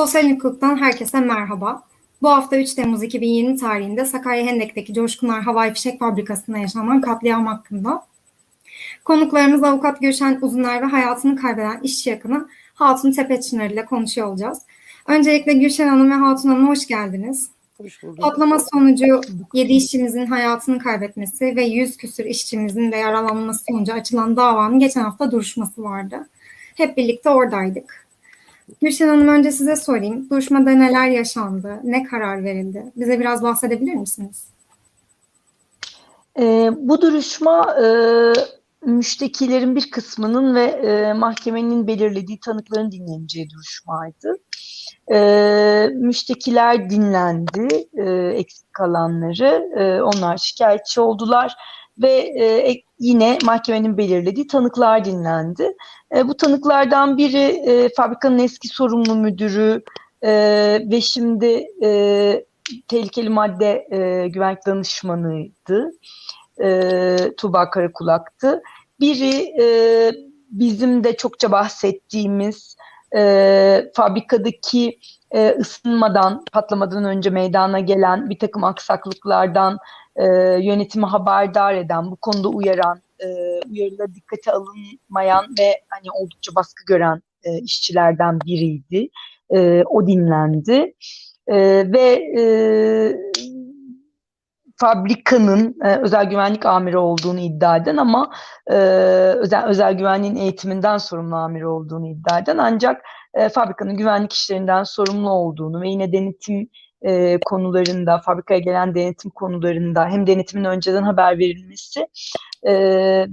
Sosyal hukuktan herkese merhaba. Bu hafta 3 Temmuz 2020 tarihinde Sakarya Hendek'teki Coşkunlar Havai Fişek Fabrikası'nda yaşanan katliam hakkında. Konuklarımız avukat Gülşen Uzuner ve hayatını kaybeden işçi yakını Hatun Tepeçınar ile konuşuyor olacağız. Öncelikle Gülşen Hanım ve Hatun Hanım hoş geldiniz. Hoş bulduk. Patlama sonucu 7 işçimizin hayatını kaybetmesi ve 100 küsür işçimizin de yaralanması sonucu açılan davanın geçen hafta duruşması vardı. Hep birlikte oradaydık. Gülşen Hanım önce size sorayım. Duruşmada neler yaşandı? Ne karar verildi? Bize biraz bahsedebilir misiniz? E, bu duruşma e, müştekilerin bir kısmının ve e, mahkemenin belirlediği tanıkların dinleneceği duruşmaydı. E, müştekiler dinlendi, e, eksik kalanları. E, onlar şikayetçi oldular ve e, yine mahkemenin belirlediği tanıklar dinlendi. E, bu tanıklardan biri e, fabrikanın eski sorumlu müdürü e, ve şimdi e, tehlikeli madde e, güvenlik danışmanıydı. E, Tuğba Karakulak'tı. Biri e, bizim de çokça bahsettiğimiz e, fabrikadaki e, ısınmadan, patlamadan önce meydana gelen bir takım aksaklıklardan e, yönetimi haberdar eden, bu konuda uyaran, e, uyarılara dikkate alınmayan ve hani oldukça baskı gören e, işçilerden biriydi. E, o dinlendi. E, ve e, fabrikanın e, özel güvenlik amiri olduğunu iddia eden ama e, özel, özel güvenliğin eğitiminden sorumlu amiri olduğunu iddia eden ancak e, fabrikanın güvenlik işlerinden sorumlu olduğunu ve yine denetim e, konularında, fabrikaya gelen denetim konularında hem denetimin önceden haber verilmesi e,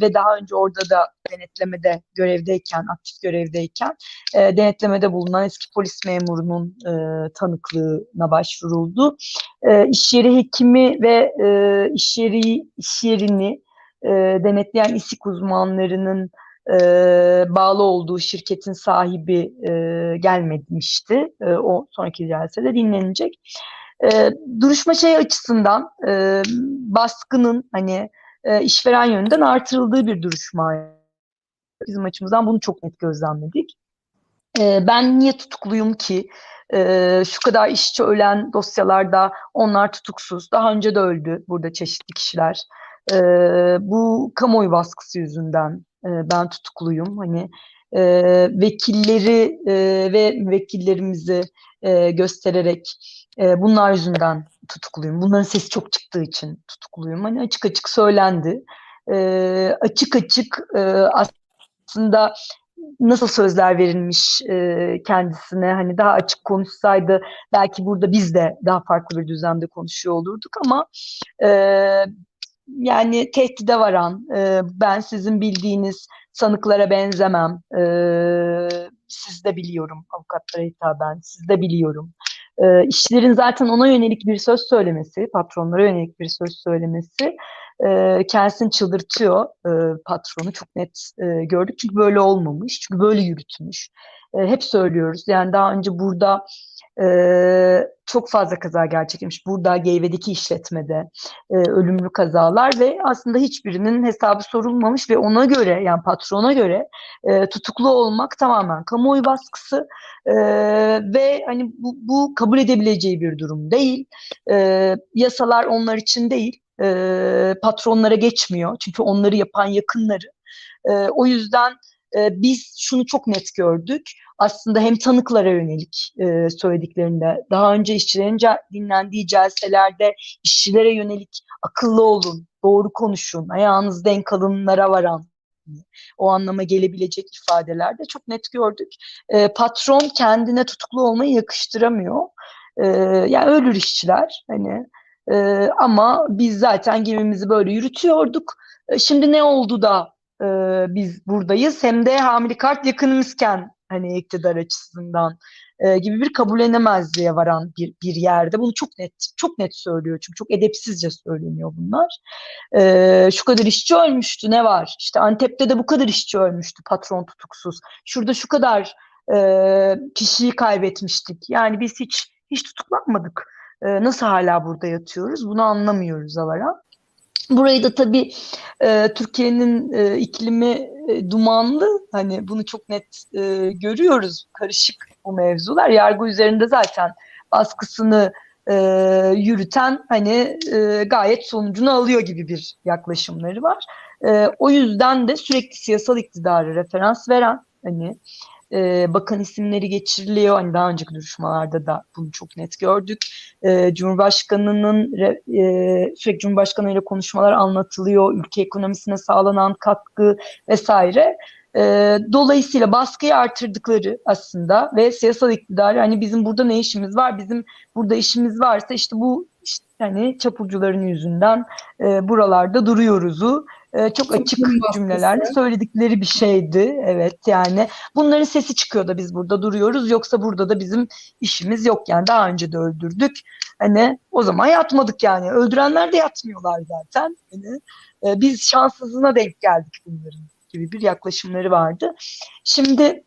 ve daha önce orada da denetlemede görevdeyken, aktif görevdeyken e, denetlemede bulunan eski polis memurunun e, tanıklığına başvuruldu. E, iş yeri hekimi ve e, iş yeri iş yerini e, denetleyen isik uzmanlarının e, bağlı olduğu şirketin sahibi e, gelmemişti. E, o sonraki celsede dinlenecek. E, duruşma şey açısından e, baskının hani e, işveren yönünden artırıldığı bir duruşma. Bizim açımızdan bunu çok net gözlemledik. E, ben niye tutukluyum ki? E, şu kadar işçi ölen dosyalarda onlar tutuksuz. Daha önce de öldü burada çeşitli kişiler. E, bu kamuoyu baskısı yüzünden e, ben tutukluyum. Hani e, vekilleri e, ve vekillerimizi e, göstererek e, bunlar yüzünden tutukluyum. Bunların sesi çok çıktığı için tutukluyum. Hani açık açık söylendi. E, açık açık e, aslında nasıl sözler verilmiş e, kendisine hani daha açık konuşsaydı belki burada biz de daha farklı bir düzende konuşuyor olurduk ama e, yani tehdide varan, e, ben sizin bildiğiniz sanıklara benzemem, e, siz de biliyorum avukatlara hitaben, siz de biliyorum. E, işçilerin zaten ona yönelik bir söz söylemesi, patronlara yönelik bir söz söylemesi e, kendisini çıldırtıyor e, patronu çok net e, gördük. Çünkü böyle olmamış, çünkü böyle yürütmüş. E, hep söylüyoruz yani daha önce burada e, çok fazla kaza gerçekleşmiş. Burada Geyve'deki işletmede e, ölümlü kazalar ve aslında hiçbirinin hesabı sorulmamış ve ona göre yani patrona göre e, tutuklu olmak tamamen kamuoyu baskısı e, ve hani bu, bu kabul edebileceği bir durum değil. E, yasalar onlar için değil. E, patronlara geçmiyor. Çünkü onları yapan yakınları. E, o yüzden e, biz şunu çok net gördük. Aslında hem tanıklara yönelik e, söylediklerinde, daha önce işçilerin dinlendiği celselerde işçilere yönelik akıllı olun, doğru konuşun, ayağınız denk alınlara varan o anlama gelebilecek ifadelerde çok net gördük. E, patron kendine tutuklu olmayı yakıştıramıyor. E, yani ölür işçiler hani e, ama biz zaten gemimizi böyle yürütüyorduk. E, şimdi ne oldu da e, biz buradayız hem de hamile kart yakınımızken hani iktidar açısından e, gibi bir kabullenemezliğe varan bir, bir yerde. Bunu çok net çok net söylüyor çünkü çok edepsizce söyleniyor bunlar. E, şu kadar işçi ölmüştü ne var? İşte Antep'te de bu kadar işçi ölmüştü patron tutuksuz. Şurada şu kadar e, kişiyi kaybetmiştik. Yani biz hiç hiç tutuklanmadık. E, nasıl hala burada yatıyoruz? Bunu anlamıyoruz Avara. Burayı da tabii e, Türkiye'nin e, iklimi e, dumanlı. Hani bunu çok net e, görüyoruz. Karışık bu mevzular. Yargı üzerinde zaten baskısını e, yürüten hani e, gayet sonucunu alıyor gibi bir yaklaşımları var. E, o yüzden de sürekli siyasal iktidarı referans veren hani e, bakan isimleri geçiriliyor. Hani daha önceki duruşmalarda da bunu çok net gördük. E, Cumhurbaşkanının e, sürekli Cumhurbaşkanı ile konuşmalar anlatılıyor. Ülke ekonomisine sağlanan katkı vesaire. E, dolayısıyla baskıyı artırdıkları aslında ve siyasal iktidarı hani bizim burada ne işimiz var? Bizim burada işimiz varsa işte bu işte hani çapulcuların yüzünden e, buralarda duruyoruzu e, çok açık cümlelerle söyledikleri bir şeydi. Evet yani bunların sesi çıkıyor da biz burada duruyoruz yoksa burada da bizim işimiz yok yani daha önce de öldürdük. Hani o zaman yatmadık yani öldürenler de yatmıyorlar zaten. Hani, e, biz şanssızlığına denk geldik bunların gibi bir yaklaşımları vardı. Şimdi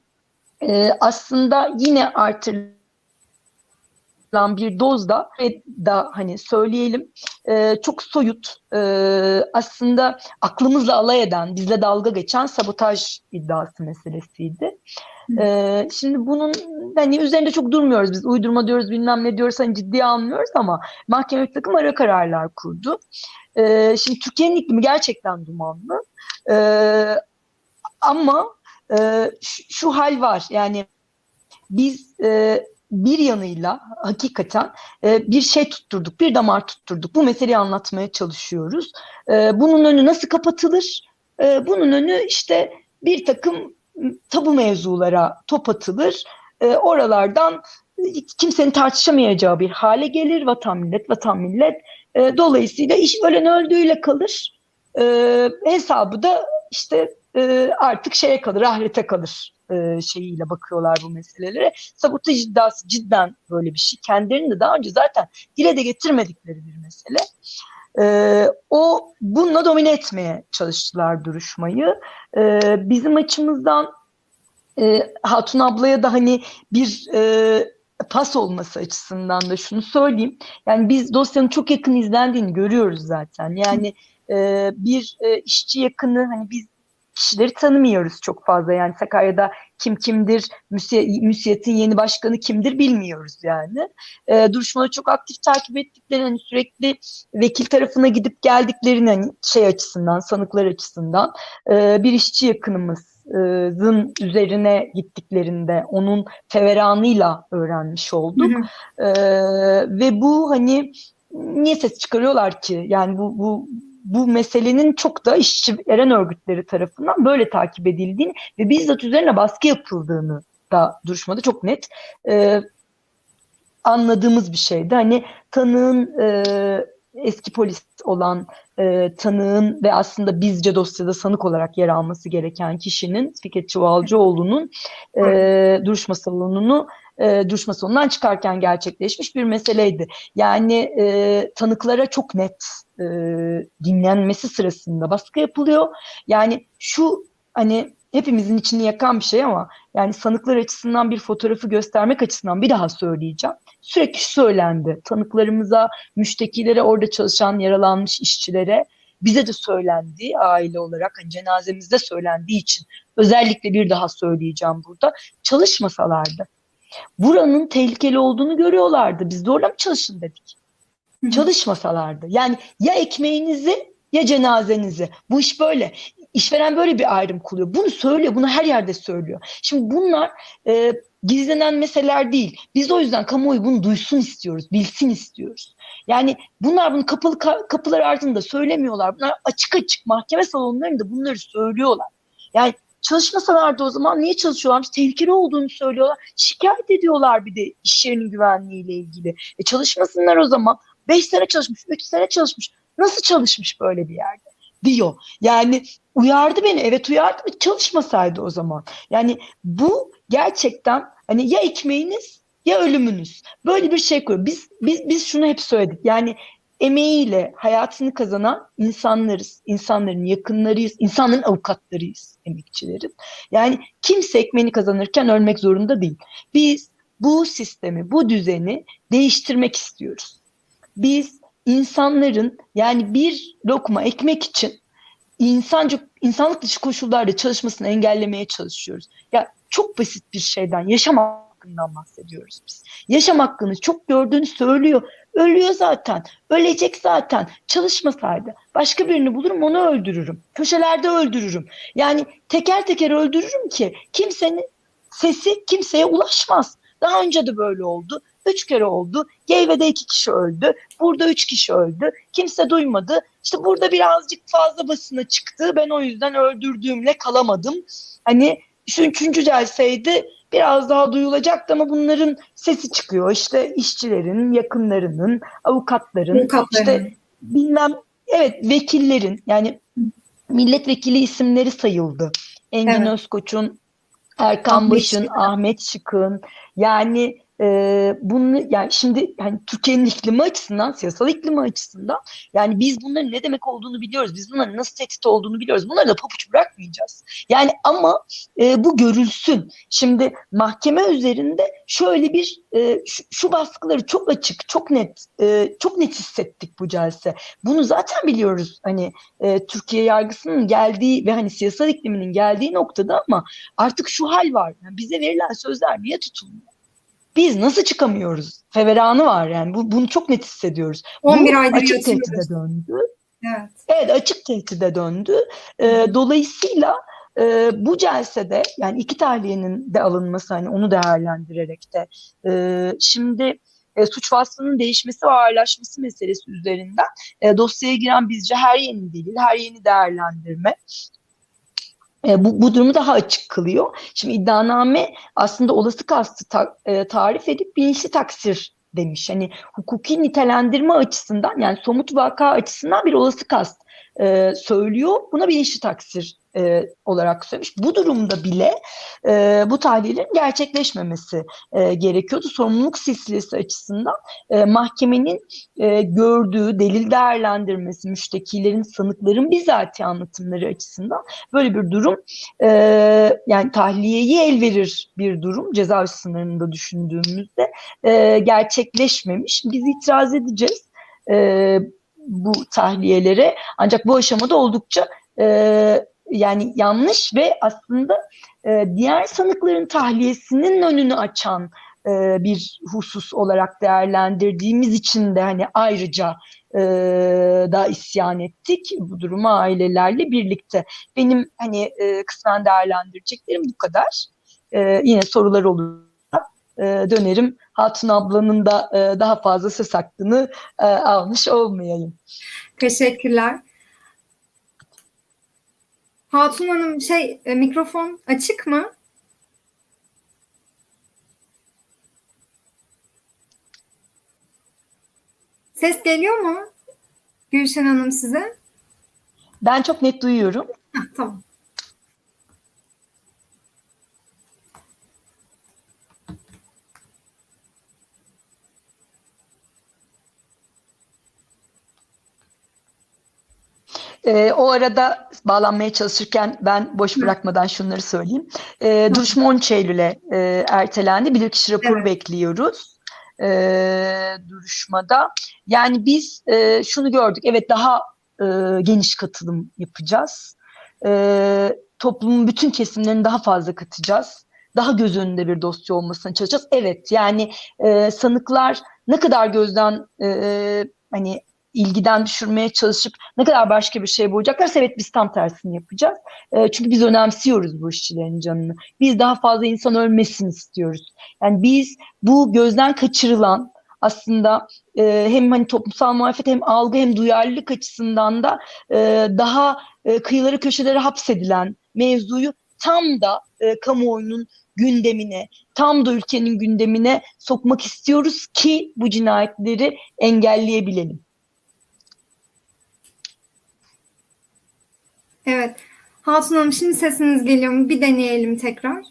e, aslında yine artırılan bir dozda ve da hani söyleyelim e, çok soyut e, aslında aklımızla alay eden bizle dalga geçen sabotaj iddiası meselesiydi. E, şimdi bunun hani üzerinde çok durmuyoruz biz uydurma diyoruz bilmem ne diyoruz hani ciddiye almıyoruz ama mahkeme bir takım ara kararlar kurdu. E, şimdi Türkiye'nin iklimi gerçekten dumanlı. E, ama e, şu, şu hal var yani biz e, bir yanıyla hakikaten e, bir şey tutturduk, bir damar tutturduk. Bu meseleyi anlatmaya çalışıyoruz. E, bunun önü nasıl kapatılır? E, bunun önü işte bir takım tabu mevzulara top atılır. E, oralardan kimsenin tartışamayacağı bir hale gelir vatan millet, vatan millet. E, dolayısıyla iş ölen öldüğüyle kalır. E, hesabı da işte e, artık şeye kalır, ahirete kalır e, şeyiyle bakıyorlar bu meselelere. Sabotaj iddiası cidden böyle bir şey. Kendilerini de daha önce zaten dile de getirmedikleri bir mesele. E, o bununla domine etmeye çalıştılar duruşmayı. E, bizim açımızdan e, Hatun ablaya da hani bir e, pas olması açısından da şunu söyleyeyim. Yani biz dosyanın çok yakın izlendiğini görüyoruz zaten. Yani e, bir e, işçi yakını hani biz kişileri tanımıyoruz çok fazla. Yani Sakarya'da kim kimdir, müsiyetin yeni başkanı kimdir bilmiyoruz yani. E, duruşmaları çok aktif takip ettiklerini, hani sürekli vekil tarafına gidip geldiklerini hani şey açısından, sanıklar açısından e, bir işçi yakınımız zın üzerine gittiklerinde onun feveranıyla öğrenmiş olduk. Hı hı. Ee, ve bu hani niye ses çıkarıyorlar ki? Yani bu, bu bu meselenin çok da işçilerin örgütleri tarafından böyle takip edildiğini ve bizzat üzerine baskı yapıldığını da duruşmada çok net e, anladığımız bir şeydi. Hani tanığın e, eski polis olan e, tanığın ve aslında bizce dosyada sanık olarak yer alması gereken kişinin Fikret Çuvalcıoğlu'nun e, duruşma salonunu e, duruşma sonundan çıkarken gerçekleşmiş bir meseleydi. Yani e, tanıklara çok net e, dinlenmesi sırasında baskı yapılıyor. Yani şu hani hepimizin içini yakan bir şey ama yani sanıklar açısından bir fotoğrafı göstermek açısından bir daha söyleyeceğim. Sürekli söylendi. Tanıklarımıza, müştekilere, orada çalışan yaralanmış işçilere bize de söylendi aile olarak hani cenazemizde söylendiği için özellikle bir daha söyleyeceğim burada çalışmasalardı buranın tehlikeli olduğunu görüyorlardı. Biz de orada mı çalışın dedik. Çalışmasalardı. Yani ya ekmeğinizi ya cenazenizi. Bu iş böyle. İşveren böyle bir ayrım kuruyor. Bunu söylüyor. Bunu her yerde söylüyor. Şimdi bunlar e, gizlenen meseleler değil. Biz o yüzden kamuoyu bunu duysun istiyoruz. Bilsin istiyoruz. Yani bunlar bunu kapalı kapılar ardında söylemiyorlar. Bunlar açık açık mahkeme salonlarında bunları söylüyorlar. Yani Çalışmasalardı o zaman niye çalışıyorlarmış? Tehlikeli olduğunu söylüyorlar. Şikayet ediyorlar bir de iş yerinin güvenliğiyle ilgili. E çalışmasınlar o zaman. Beş sene çalışmış, üç sene çalışmış. Nasıl çalışmış böyle bir yerde? Diyor. Yani uyardı beni. Evet uyardı mı? Çalışmasaydı o zaman. Yani bu gerçekten hani ya ekmeğiniz ya ölümünüz. Böyle bir şey koyuyor. Biz biz biz şunu hep söyledik. Yani emeğiyle hayatını kazanan insanlarız. İnsanların yakınlarıyız. insanların avukatlarıyız emekçilerin. Yani kimse ekmeğini kazanırken ölmek zorunda değil. Biz bu sistemi, bu düzeni değiştirmek istiyoruz. Biz insanların yani bir lokma ekmek için insancı, insanlık dışı koşullarda çalışmasını engellemeye çalışıyoruz. Ya çok basit bir şeyden, yaşamak hakkından bahsediyoruz biz. Yaşam hakkını çok gördüğünü söylüyor. Ölüyor zaten. Ölecek zaten. Çalışmasaydı. Başka birini bulurum onu öldürürüm. Köşelerde öldürürüm. Yani teker teker öldürürüm ki kimsenin sesi kimseye ulaşmaz. Daha önce de böyle oldu. Üç kere oldu. Geyve'de iki kişi öldü. Burada üç kişi öldü. Kimse duymadı. İşte burada birazcık fazla basına çıktı. Ben o yüzden öldürdüğümle kalamadım. Hani şu üçüncü celseydi biraz daha duyulacaktı ama bunların sesi çıkıyor. İşte işçilerin, yakınlarının, avukatların, avukatların. işte bilmem evet vekillerin yani milletvekili isimleri sayıldı. Engin evet. Özkoç'un, Erkan Baş'ın, Ahmet Şık'ın yani e, bunu yani şimdi hani Türkiye'nin iklimi açısından, siyasal iklimi açısından yani biz bunların ne demek olduğunu biliyoruz. Biz bunların nasıl tehdit olduğunu biliyoruz. Bunları da papuç bırakmayacağız. Yani ama e, bu görülsün. Şimdi mahkeme üzerinde şöyle bir e, şu, şu baskıları çok açık, çok net, e, çok net hissettik bu celse. Bunu zaten biliyoruz. Hani e, Türkiye yargısının geldiği ve hani siyasal ikliminin geldiği noktada ama artık şu hal var. Yani bize verilen sözler niye tutulmuyor? Biz nasıl çıkamıyoruz? Feveranı var yani. Bu, bunu çok net hissediyoruz. 11 aydır açık tehdide döndü. Evet. evet açık tehdide döndü. Ee, dolayısıyla e, bu celsede yani iki tahliyenin de alınması hani onu değerlendirerek de e, şimdi e, suç vasfının değişmesi ve ağırlaşması meselesi üzerinden e, dosyaya giren bizce her yeni delil, her yeni değerlendirme e, bu, bu durumu daha açık kılıyor. Şimdi iddianame aslında olası kastı ta, e, tarif edip bilinçli taksir demiş. Hani hukuki nitelendirme açısından yani somut vaka açısından bir olası kast e, söylüyor. Buna bilinçli taksir e, olarak söylemiş. Bu durumda bile e, bu tahlillerin gerçekleşmemesi e, gerekiyordu. Sorumluluk silsilesi açısından e, mahkemenin e, gördüğü delil değerlendirmesi, müştekilerin, sanıkların bizatihi anlatımları açısından böyle bir durum e, yani tahliyeyi el verir bir durum ceza sınırında düşündüğümüzde e, gerçekleşmemiş. Biz itiraz edeceğiz. E, bu tahliyelere ancak bu aşamada oldukça e, yani yanlış ve aslında e, diğer sanıkların tahliyesinin önünü açan e, bir husus olarak değerlendirdiğimiz için de hani ayrıca e, da isyan ettik bu duruma ailelerle birlikte. Benim hani e, kısmen değerlendireceklerim bu kadar. E, yine sorular olur e, dönerim Hatun ablanın da e, daha fazla söz hakkını e, almış olmayayım. Teşekkürler. Hatun Hanım şey e, mikrofon açık mı? Ses geliyor mu? Gülşen Hanım size? Ben çok net duyuyorum. Heh, tamam. E, o arada bağlanmaya çalışırken ben boş bırakmadan şunları söyleyeyim. E, duruşma 13 Eylül'e e, ertelendi. Bilirkişi raporu evet. bekliyoruz e, duruşmada. Yani biz e, şunu gördük. Evet daha e, geniş katılım yapacağız. E, toplumun bütün kesimlerini daha fazla katacağız. Daha göz önünde bir dosya olmasını çalışacağız. Evet yani e, sanıklar ne kadar gözden e, hani ilgiden düşürmeye çalışıp ne kadar başka bir şey bulacaklarsa evet biz tam tersini yapacağız. E, çünkü biz önemsiyoruz bu işçilerin canını. Biz daha fazla insan ölmesin istiyoruz. Yani biz bu gözden kaçırılan aslında e, hem hani toplumsal muhalefet hem algı hem duyarlılık açısından da e, daha e, kıyıları köşelere hapsedilen mevzuyu tam da e, kamuoyunun gündemine, tam da ülkenin gündemine sokmak istiyoruz ki bu cinayetleri engelleyebilelim. Evet. Hatun Hanım şimdi sesiniz geliyor mu? Bir deneyelim tekrar.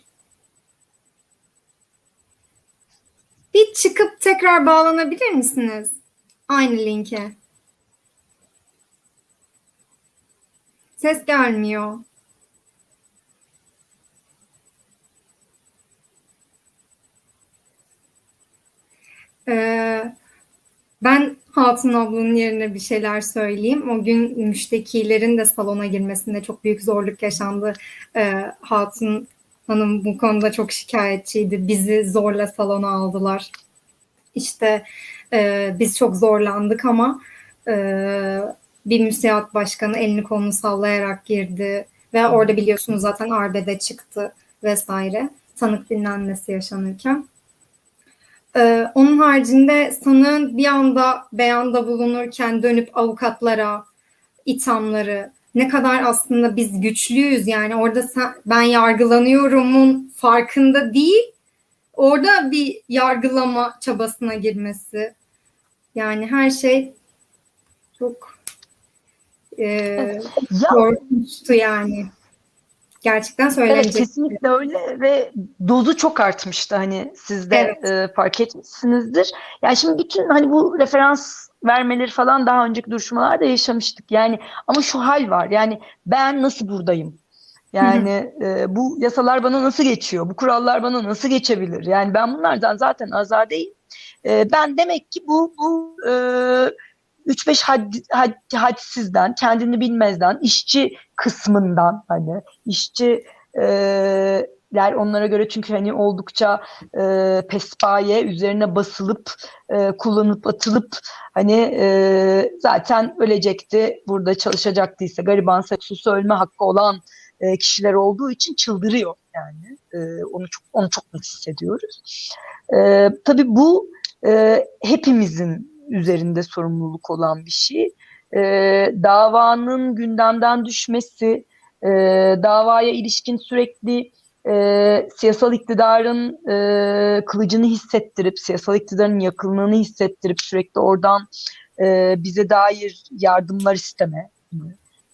Bir çıkıp tekrar bağlanabilir misiniz? Aynı linke. Ses gelmiyor. Ee, ben Hatun ablanın yerine bir şeyler söyleyeyim. O gün müştekilerin de salona girmesinde çok büyük zorluk yaşandı. E, Hatun Hanım bu konuda çok şikayetçiydi. Bizi zorla salona aldılar. İşte e, biz çok zorlandık ama e, bir müsiat başkanı elini kolunu sallayarak girdi ve orada biliyorsunuz zaten arbede çıktı vesaire tanık dinlenmesi yaşanırken. Ee, onun haricinde sanığın bir anda beyanda bulunurken dönüp avukatlara ithamları ne kadar aslında biz güçlüyüz yani orada sen, ben yargılanıyorumun farkında değil orada bir yargılama çabasına girmesi. Yani her şey çok e, korkunçtu yani gerçekten söylenecek. Evet kesinlikle öyle ve dozu çok artmıştı hani siz de evet. e, fark etmişsinizdir. Yani şimdi bütün hani bu referans vermeleri falan daha önceki duruşmalarda yaşamıştık. Yani ama şu hal var. Yani ben nasıl buradayım? Yani e, bu yasalar bana nasıl geçiyor? Bu kurallar bana nasıl geçebilir? Yani ben bunlardan zaten azadeyim. E, ben demek ki bu bu e, 3-5 had, had, hadsizden, kendini bilmezden, işçi kısmından hani işçi e, der onlara göre çünkü hani oldukça e, pespaye üzerine basılıp e, kullanıp atılıp hani e, zaten ölecekti burada çalışacaktıysa gariban sus ölme hakkı olan e, kişiler olduğu için çıldırıyor yani e, onu çok onu çok net hissediyoruz. E, tabii bu e, hepimizin üzerinde sorumluluk olan bir şey. E, davanın gündemden düşmesi, e, davaya ilişkin sürekli e, siyasal iktidarın e, kılıcını hissettirip, siyasal iktidarın yakınlığını hissettirip sürekli oradan e, bize dair yardımlar isteme.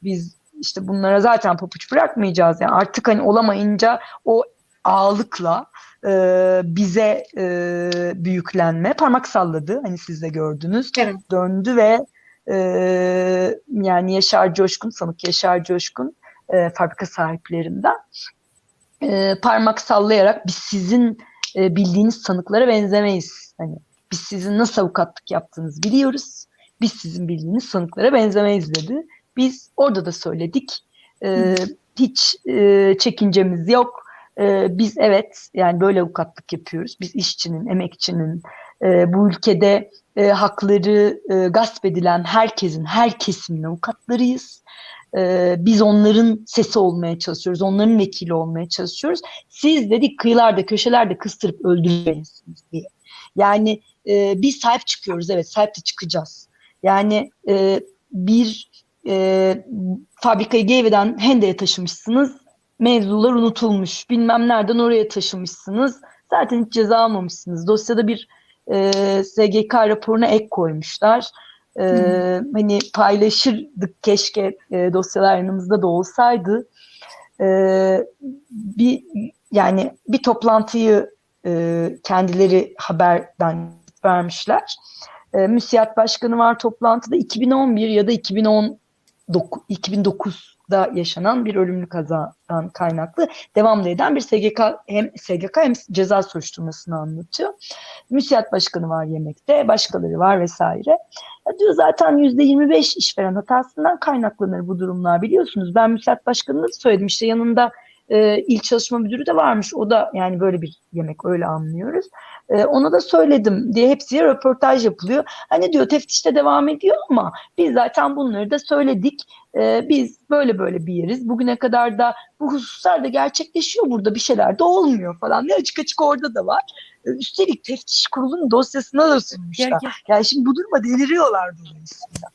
Biz işte bunlara zaten papuç bırakmayacağız. Yani artık hani olamayınca o ağlıkla e, bize e, büyüklenme parmak salladı. Hani siz de gördünüz. Evet. Döndü ve e, yani Yaşar Coşkun, sanık Yaşar Coşkun e, fabrika sahiplerinden e, parmak sallayarak biz sizin e, bildiğiniz sanıklara benzemeyiz. Hani biz sizin nasıl avukatlık yaptığınızı biliyoruz. Biz sizin bildiğiniz sanıklara benzemeyiz dedi. Biz orada da söyledik. E, hiç e, çekincemiz yok. E, biz evet yani böyle avukatlık yapıyoruz. Biz işçinin, emekçinin, e, bu ülkede e, hakları e, gasp edilen herkesin, her kesimin avukatlarıyız. E, biz onların sesi olmaya çalışıyoruz, onların vekili olmaya çalışıyoruz. Siz dedik kıyılarda, köşelerde kıstırıp öldürmeyinsiniz diye. Yani e, biz sahip çıkıyoruz, evet sahip de çıkacağız. Yani e, bir e, fabrikayı Geyve'den Hende'ye taşımışsınız. Mevzular unutulmuş. Bilmem nereden oraya taşımışsınız. Zaten hiç ceza almamışsınız. Dosyada bir e, SGK raporuna ek koymuşlar. E, hani paylaşırdık keşke e, dosyalar yanımızda da olsaydı. E, bir yani bir toplantıyı e, kendileri haberden vermişler. E, müsiyat başkanı var toplantıda 2011 ya da 2010 2009'da yaşanan bir ölümlü kazadan kaynaklı devamlı eden bir SGK hem SGK hem ceza soruşturmasını anlatıyor. Müsiyat başkanı var yemekte, başkaları var vesaire. Ya diyor zaten %25 işveren hatasından kaynaklanır bu durumlar biliyorsunuz. Ben müsiyat başkanına da söyledim işte yanında e, il çalışma müdürü de varmış. O da yani böyle bir yemek öyle anlıyoruz. E, ona da söyledim diye hepsiye röportaj yapılıyor. Hani diyor teftişte devam ediyor ama biz zaten bunları da söyledik. E, biz böyle böyle bir yeriz. Bugüne kadar da bu hususlar da gerçekleşiyor burada bir şeyler de olmuyor falan. Ne açık açık orada da var. E, üstelik teftiş kurulunun dosyasına da sunmuşlar. Yani şimdi bu duruma deliriyorlar dolayısıyla.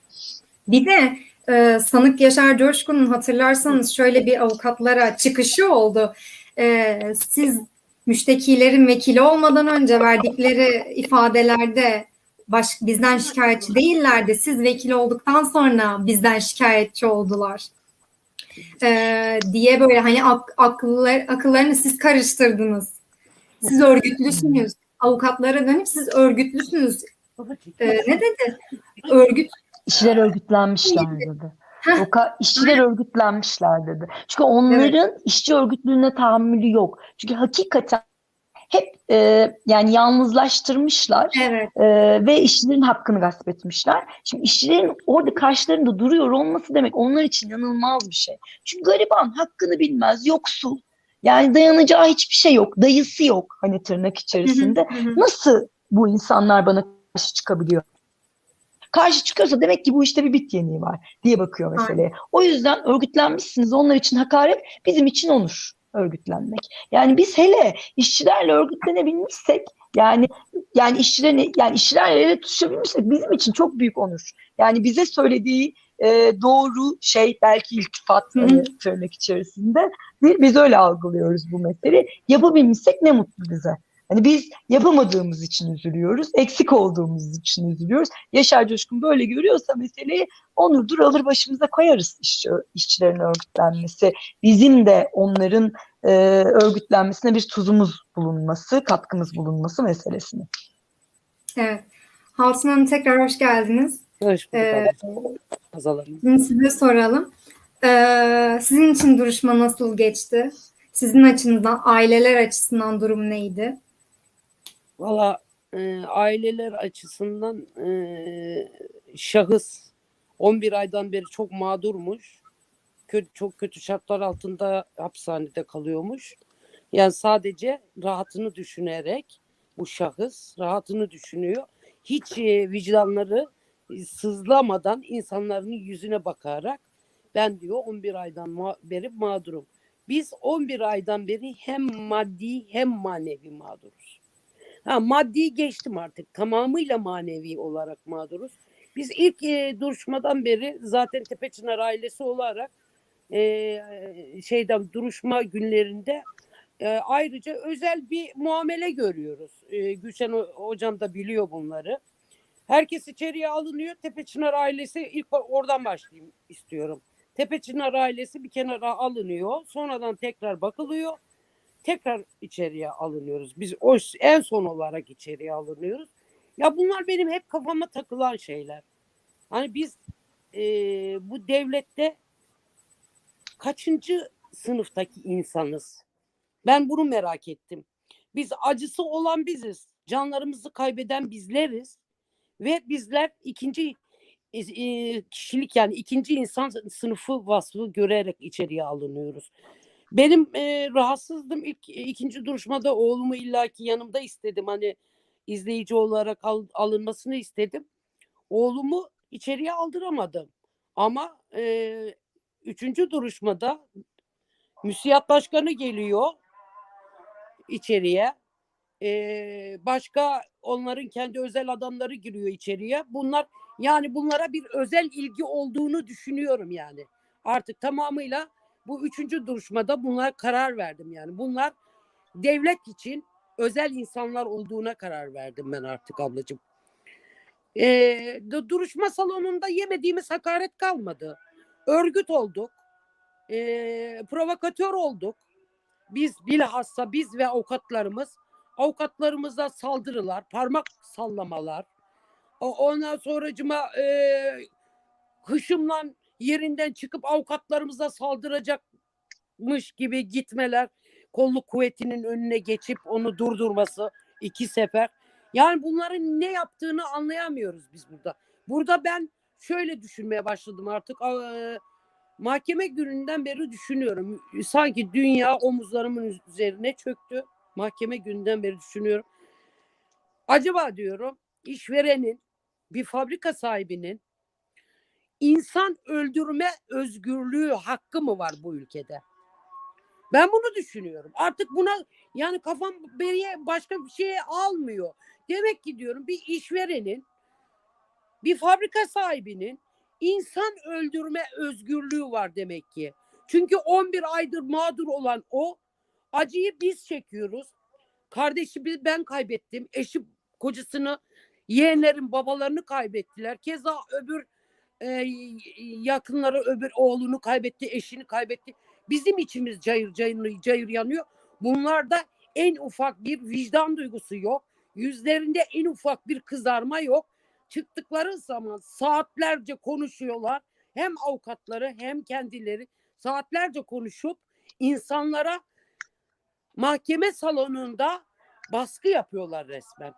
Bir de e, sanık Yaşar Coşkun'un hatırlarsanız şöyle bir avukatlara çıkışı oldu. E, siz müştekilerin vekili olmadan önce verdikleri ifadelerde baş, bizden şikayetçi değillerdi. Siz vekil olduktan sonra bizden şikayetçi oldular. Ee, diye böyle hani ak, akıllar, akıllarını siz karıştırdınız. Siz örgütlüsünüz. Avukatlara dönüp siz örgütlüsünüz. Ee, ne dedi? Örgüt. İşçiler örgütlenmişler dedi. O işçiler örgütlenmişler dedi. Çünkü onların evet. işçi örgütlüğüne tahammülü yok. Çünkü hakikaten hep e, yani yalnızlaştırmışlar evet. e, ve işçilerin hakkını gasp etmişler. Şimdi işçilerin orada karşılarında duruyor olması demek onlar için inanılmaz bir şey. Çünkü gariban hakkını bilmez, yoksul. Yani dayanacağı hiçbir şey yok. Dayısı yok hani tırnak içerisinde. Nasıl bu insanlar bana karşı çıkabiliyor? Karşı çıkıyorsa demek ki bu işte bir bit yeniği var diye bakıyor meseleye. O yüzden örgütlenmişsiniz. Onlar için hakaret, bizim için onur örgütlenmek. Yani biz hele işçilerle örgütlenebilmişsek yani yani işçilerin yani işçilerle ele tutuşabilmişsek bizim için çok büyük onur. Yani bize söylediği e, doğru şey belki iltifat hani tırnak içerisinde değil. Biz öyle algılıyoruz bu meseleyi. Yapabilmişsek ne mutlu bize. Hani biz yapamadığımız için üzülüyoruz, eksik olduğumuz için üzülüyoruz. Yaşar Coşkun böyle görüyorsa meseleyi onurdur alır başımıza koyarız işçi, işçilerin örgütlenmesi. Bizim de onların e, örgütlenmesine bir tuzumuz bulunması, katkımız bulunması meselesini. Evet. Hatun Hanım tekrar hoş geldiniz. Hoş bulduk Ee. Şimdi size soralım. Ee, sizin için duruşma nasıl geçti? Sizin açınızdan, aileler açısından durum neydi? Valla e, aileler açısından e, şahıs 11 aydan beri çok mağdurmuş. Kötü, çok kötü şartlar altında hapishanede kalıyormuş. Yani sadece rahatını düşünerek bu şahıs rahatını düşünüyor. Hiç e, vicdanları sızlamadan insanların yüzüne bakarak ben diyor 11 aydan ma- beri mağdurum. Biz 11 aydan beri hem maddi hem manevi mağduruz. Ha, maddi geçtim artık. Tamamıyla manevi olarak mağduruz. Biz ilk e, duruşmadan beri zaten Tepeçınar ailesi olarak e, şeyden duruşma günlerinde e, ayrıca özel bir muamele görüyoruz. E, Gülşen ho- hocam da biliyor bunları. Herkes içeriye alınıyor. Tepeçınar ailesi ilk oradan başlayayım istiyorum. Tepeçınar ailesi bir kenara alınıyor. Sonradan tekrar bakılıyor tekrar içeriye alınıyoruz. Biz o en son olarak içeriye alınıyoruz. Ya bunlar benim hep kafama takılan şeyler. Hani biz e, bu devlette kaçıncı sınıftaki insanız? Ben bunu merak ettim. Biz acısı olan biziz. Canlarımızı kaybeden bizleriz. Ve bizler ikinci e, kişilik yani ikinci insan sınıfı vasfı görerek içeriye alınıyoruz. Benim e, rahatsızdım ilk ikinci duruşmada oğlumu illaki yanımda istedim hani izleyici olarak al- alınmasını istedim. Oğlumu içeriye aldıramadım. Ama e, üçüncü duruşmada müsiyat başkanı geliyor içeriye. E, başka onların kendi özel adamları giriyor içeriye. Bunlar yani bunlara bir özel ilgi olduğunu düşünüyorum yani. Artık tamamıyla bu üçüncü duruşmada bunlar karar verdim yani. Bunlar devlet için özel insanlar olduğuna karar verdim ben artık ablacığım. Ee, du- duruşma salonunda yemediğimiz hakaret kalmadı. Örgüt olduk. Ee, provokatör olduk. Biz bilhassa biz ve avukatlarımız avukatlarımıza saldırılar, parmak sallamalar. O- Ondan sonracıma e, hışımla yerinden çıkıp avukatlarımıza saldıracakmış gibi gitmeler, kolluk kuvvetinin önüne geçip onu durdurması iki sefer. Yani bunların ne yaptığını anlayamıyoruz biz burada. Burada ben şöyle düşünmeye başladım artık. Mahkeme gününden beri düşünüyorum. Sanki dünya omuzlarımın üzerine çöktü. Mahkeme günden beri düşünüyorum. Acaba diyorum işverenin, bir fabrika sahibinin insan öldürme özgürlüğü hakkı mı var bu ülkede? Ben bunu düşünüyorum. Artık buna yani kafam beriye başka bir şeye almıyor. Demek ki diyorum bir işverenin bir fabrika sahibinin insan öldürme özgürlüğü var demek ki. Çünkü 11 aydır mağdur olan o acıyı biz çekiyoruz. Kardeşimi ben kaybettim. Eşi kocasını, yeğenlerin babalarını kaybettiler. Keza öbür e, yakınları öbür oğlunu kaybetti, eşini kaybetti. Bizim içimiz cayır cayır, cayır yanıyor. Bunlarda en ufak bir vicdan duygusu yok. Yüzlerinde en ufak bir kızarma yok. Çıktıkları zaman saatlerce konuşuyorlar. Hem avukatları hem kendileri saatlerce konuşup insanlara mahkeme salonunda baskı yapıyorlar resmen.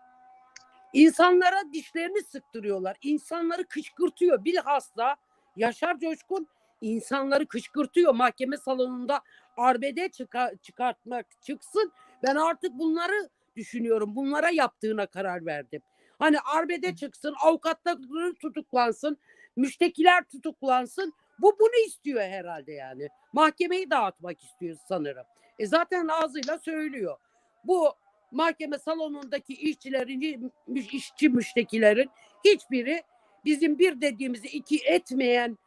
İnsanlara dişlerini sıktırıyorlar. İnsanları kışkırtıyor. Bilhassa Yaşar Coşkun insanları kışkırtıyor. Mahkeme salonunda arbede çıka- çıkartmak çıksın. Ben artık bunları düşünüyorum. Bunlara yaptığına karar verdim. Hani arbede çıksın, avukatları tutuklansın, müştekiler tutuklansın. Bu bunu istiyor herhalde yani. Mahkemeyi dağıtmak istiyor sanırım. E zaten ağzıyla söylüyor. Bu mahkeme salonundaki işçilerin, işçi müştekilerin hiçbiri bizim bir dediğimizi iki etmeyen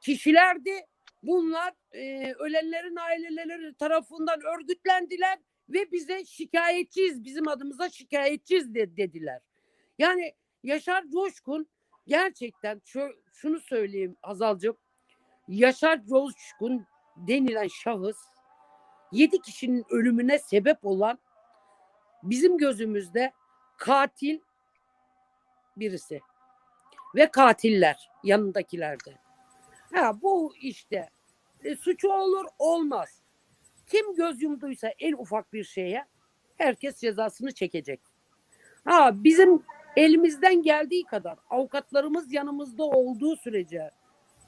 kişilerdi. Bunlar e, ölenlerin aileleri tarafından örgütlendiler ve bize şikayetçiyiz, bizim adımıza şikayetçiyiz de, dediler. Yani Yaşar Coşkun gerçekten şu, şunu söyleyeyim Hazalcığım. Yaşar Coşkun denilen şahıs yedi kişinin ölümüne sebep olan bizim gözümüzde katil birisi ve katiller yanındakilerde. Ha bu işte e, suçu olur olmaz. Kim göz yumduysa en ufak bir şeye herkes cezasını çekecek. Ha bizim elimizden geldiği kadar avukatlarımız yanımızda olduğu sürece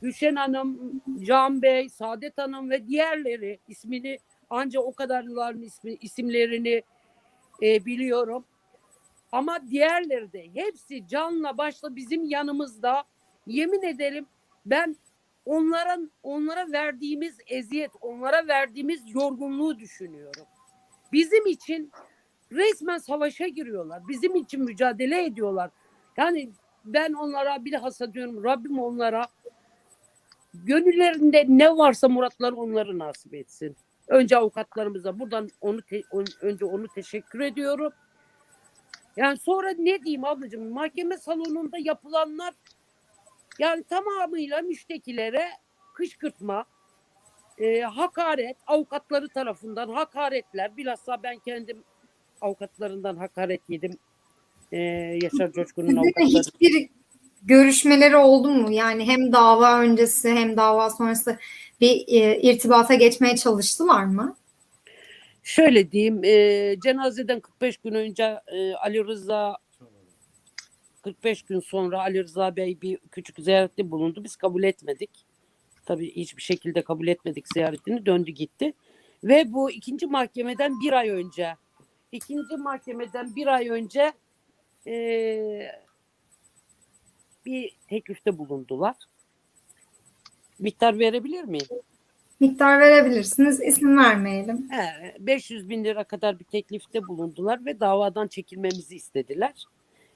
Gülşen Hanım, Can Bey, Saadet Hanım ve diğerleri ismini ancak o kadarların ismi, isimlerini e, biliyorum. Ama diğerleri de hepsi canla başla bizim yanımızda. Yemin ederim ben onların onlara verdiğimiz eziyet, onlara verdiğimiz yorgunluğu düşünüyorum. Bizim için resmen savaşa giriyorlar. Bizim için mücadele ediyorlar. Yani ben onlara bilhassa diyorum Rabbim onlara gönüllerinde ne varsa muratları onları nasip etsin. Önce avukatlarımıza buradan onu te- on- önce onu teşekkür ediyorum. Yani sonra ne diyeyim ablacığım mahkeme salonunda yapılanlar yani tamamıyla müştekilere kışkırtma, e, hakaret, avukatları tarafından hakaretler. Bilhassa ben kendim avukatlarından hakaret yedim. E, Yaşar Coşkun'un avukatları. hiçbir görüşmeleri oldu mu? Yani hem dava öncesi hem dava sonrası bir e, irtibata geçmeye çalıştılar mı? Şöyle diyeyim, e, cenazeden 45 gün önce e, Ali Rıza 45 gün sonra Ali Rıza Bey bir küçük ziyarette bulundu. Biz kabul etmedik. Tabii hiçbir şekilde kabul etmedik ziyaretini. Döndü gitti. Ve bu ikinci mahkemeden bir ay önce ikinci mahkemeden bir ay önce e, bir teklifte bulundular. Miktar verebilir miyim? Miktar verebilirsiniz, isim vermeyelim. He, 500 bin lira kadar bir teklifte bulundular ve davadan çekilmemizi istediler.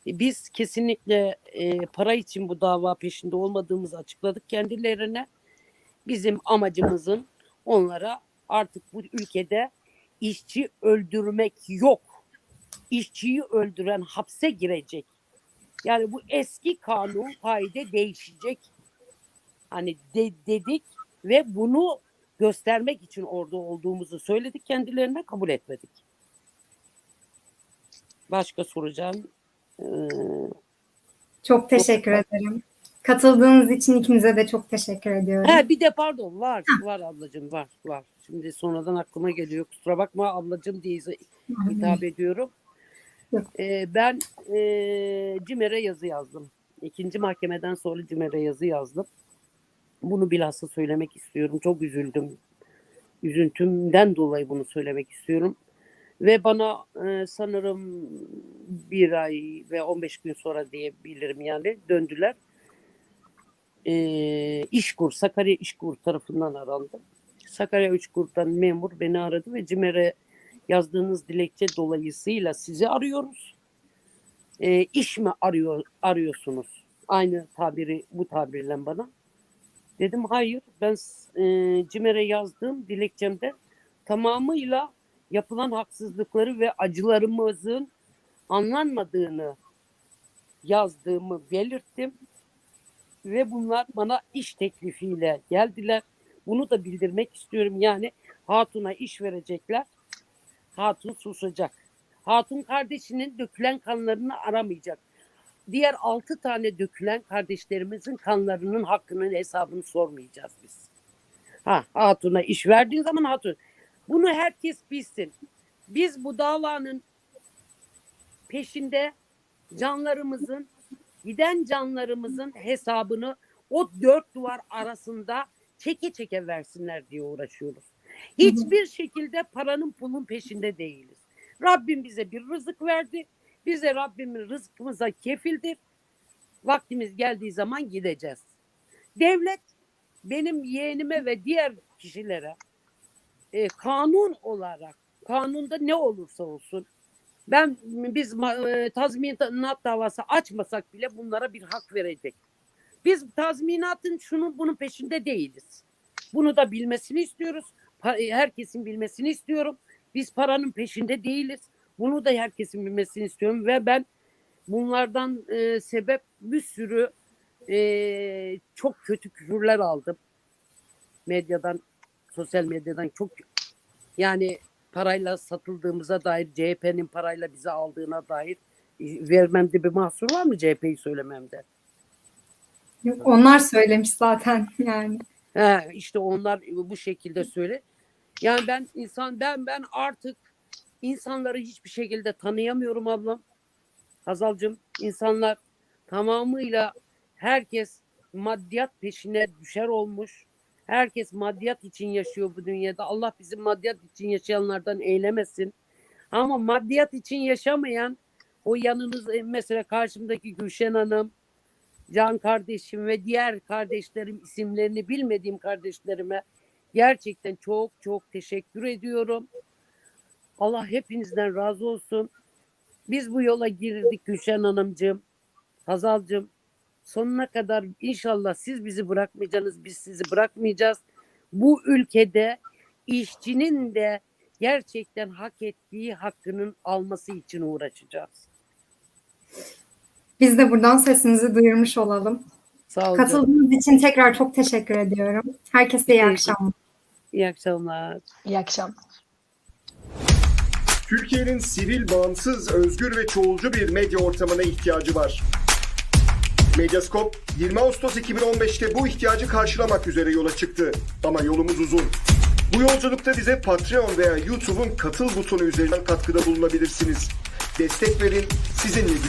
E, Biz kesinlikle e, para için bu dava peşinde olmadığımızı açıkladık kendilerine. Bizim amacımızın onlara artık bu ülkede işçi öldürmek yok. İşçiyi öldüren hapse girecek. Yani bu eski kanun kaide değişecek. Hani de- dedik ve bunu göstermek için orada olduğumuzu söyledik kendilerine kabul etmedik. Başka soracağım. Ee, Çok teşekkür ederim. Katıldığınız için ikinize de çok teşekkür ediyorum. he, bir de pardon var var ablacığım var var. Şimdi sonradan aklıma geliyor kusura bakma ablacığım diye hitap ediyorum. Ee, ben e, CİMER'e yazı yazdım. İkinci mahkemeden sonra CİMER'e yazı yazdım. Bunu bilhassa söylemek istiyorum. Çok üzüldüm. Üzüntümden dolayı bunu söylemek istiyorum. Ve bana e, sanırım bir ay ve 15 gün sonra diyebilirim yani döndüler. E, İşkur, Sakarya İşkur tarafından arandım. Sakarya İşkur'dan memur beni aradı ve CİMER'e yazdığınız dilekçe dolayısıyla sizi arıyoruz. E, iş mi arıyor arıyorsunuz? Aynı tabiri bu tabirle bana. Dedim hayır ben e, CİMER'e yazdığım dilekçemde tamamıyla yapılan haksızlıkları ve acılarımızın anlanmadığını yazdığımı belirttim. Ve bunlar bana iş teklifiyle geldiler. Bunu da bildirmek istiyorum. Yani Hatun'a iş verecekler. Hatun susacak. Hatun kardeşinin dökülen kanlarını aramayacak. Diğer altı tane dökülen kardeşlerimizin kanlarının hakkının hesabını sormayacağız biz. Ha, Hatun'a iş verdiğin zaman Hatun. Bunu herkes bilsin. Biz bu davanın peşinde canlarımızın, giden canlarımızın hesabını o dört duvar arasında çeke çeke versinler diye uğraşıyoruz. Hiçbir şekilde paranın pulun peşinde değiliz. Rabbim bize bir rızık verdi. Bize Rabbimin rızkımıza kefildir. Vaktimiz geldiği zaman gideceğiz. Devlet benim yeğenime ve diğer kişilere e, kanun olarak kanunda ne olursa olsun ben biz e, tazminat davası açmasak bile bunlara bir hak verecek. Biz tazminatın şunun bunun peşinde değiliz. Bunu da bilmesini istiyoruz. E, Herkesin bilmesini istiyorum. Biz paranın peşinde değiliz. Bunu da herkesin bilmesini istiyorum ve ben bunlardan e, sebep bir sürü e, çok kötü küfürler aldım. Medyadan, sosyal medyadan çok yani parayla satıldığımıza dair, CHP'nin parayla bizi aldığına dair e, vermemde bir mahsur var mı CHP'yi söylememde? Yok, onlar söylemiş zaten yani. He, işte onlar bu şekilde söyle. Yani ben insan ben ben artık insanları hiçbir şekilde tanıyamıyorum ablam. Hazalcığım insanlar tamamıyla herkes maddiyat peşine düşer olmuş. Herkes maddiyat için yaşıyor bu dünyada. Allah bizi maddiyat için yaşayanlardan eylemesin. Ama maddiyat için yaşamayan o yanınız mesela karşımdaki Gülşen Hanım, Can kardeşim ve diğer kardeşlerim isimlerini bilmediğim kardeşlerime gerçekten çok çok teşekkür ediyorum. Allah hepinizden razı olsun. Biz bu yola girdik Gülşen Hanımcığım, Hazalcığım. Sonuna kadar inşallah siz bizi bırakmayacaksınız, biz sizi bırakmayacağız. Bu ülkede işçinin de gerçekten hak ettiği hakkının alması için uğraşacağız. Biz de buradan sesinizi duyurmuş olalım. Sağ olun. Katıldığınız için tekrar çok teşekkür ediyorum. Herkese iyi akşamlar. İyi akşamlar. İyi akşamlar. Türkiye'nin sivil, bağımsız, özgür ve çoğulcu bir medya ortamına ihtiyacı var. Medyaskop 20 Ağustos 2015'te bu ihtiyacı karşılamak üzere yola çıktı. Ama yolumuz uzun. Bu yolculukta bize Patreon veya YouTube'un katıl butonu üzerinden katkıda bulunabilirsiniz. Destek verin, sizinle güç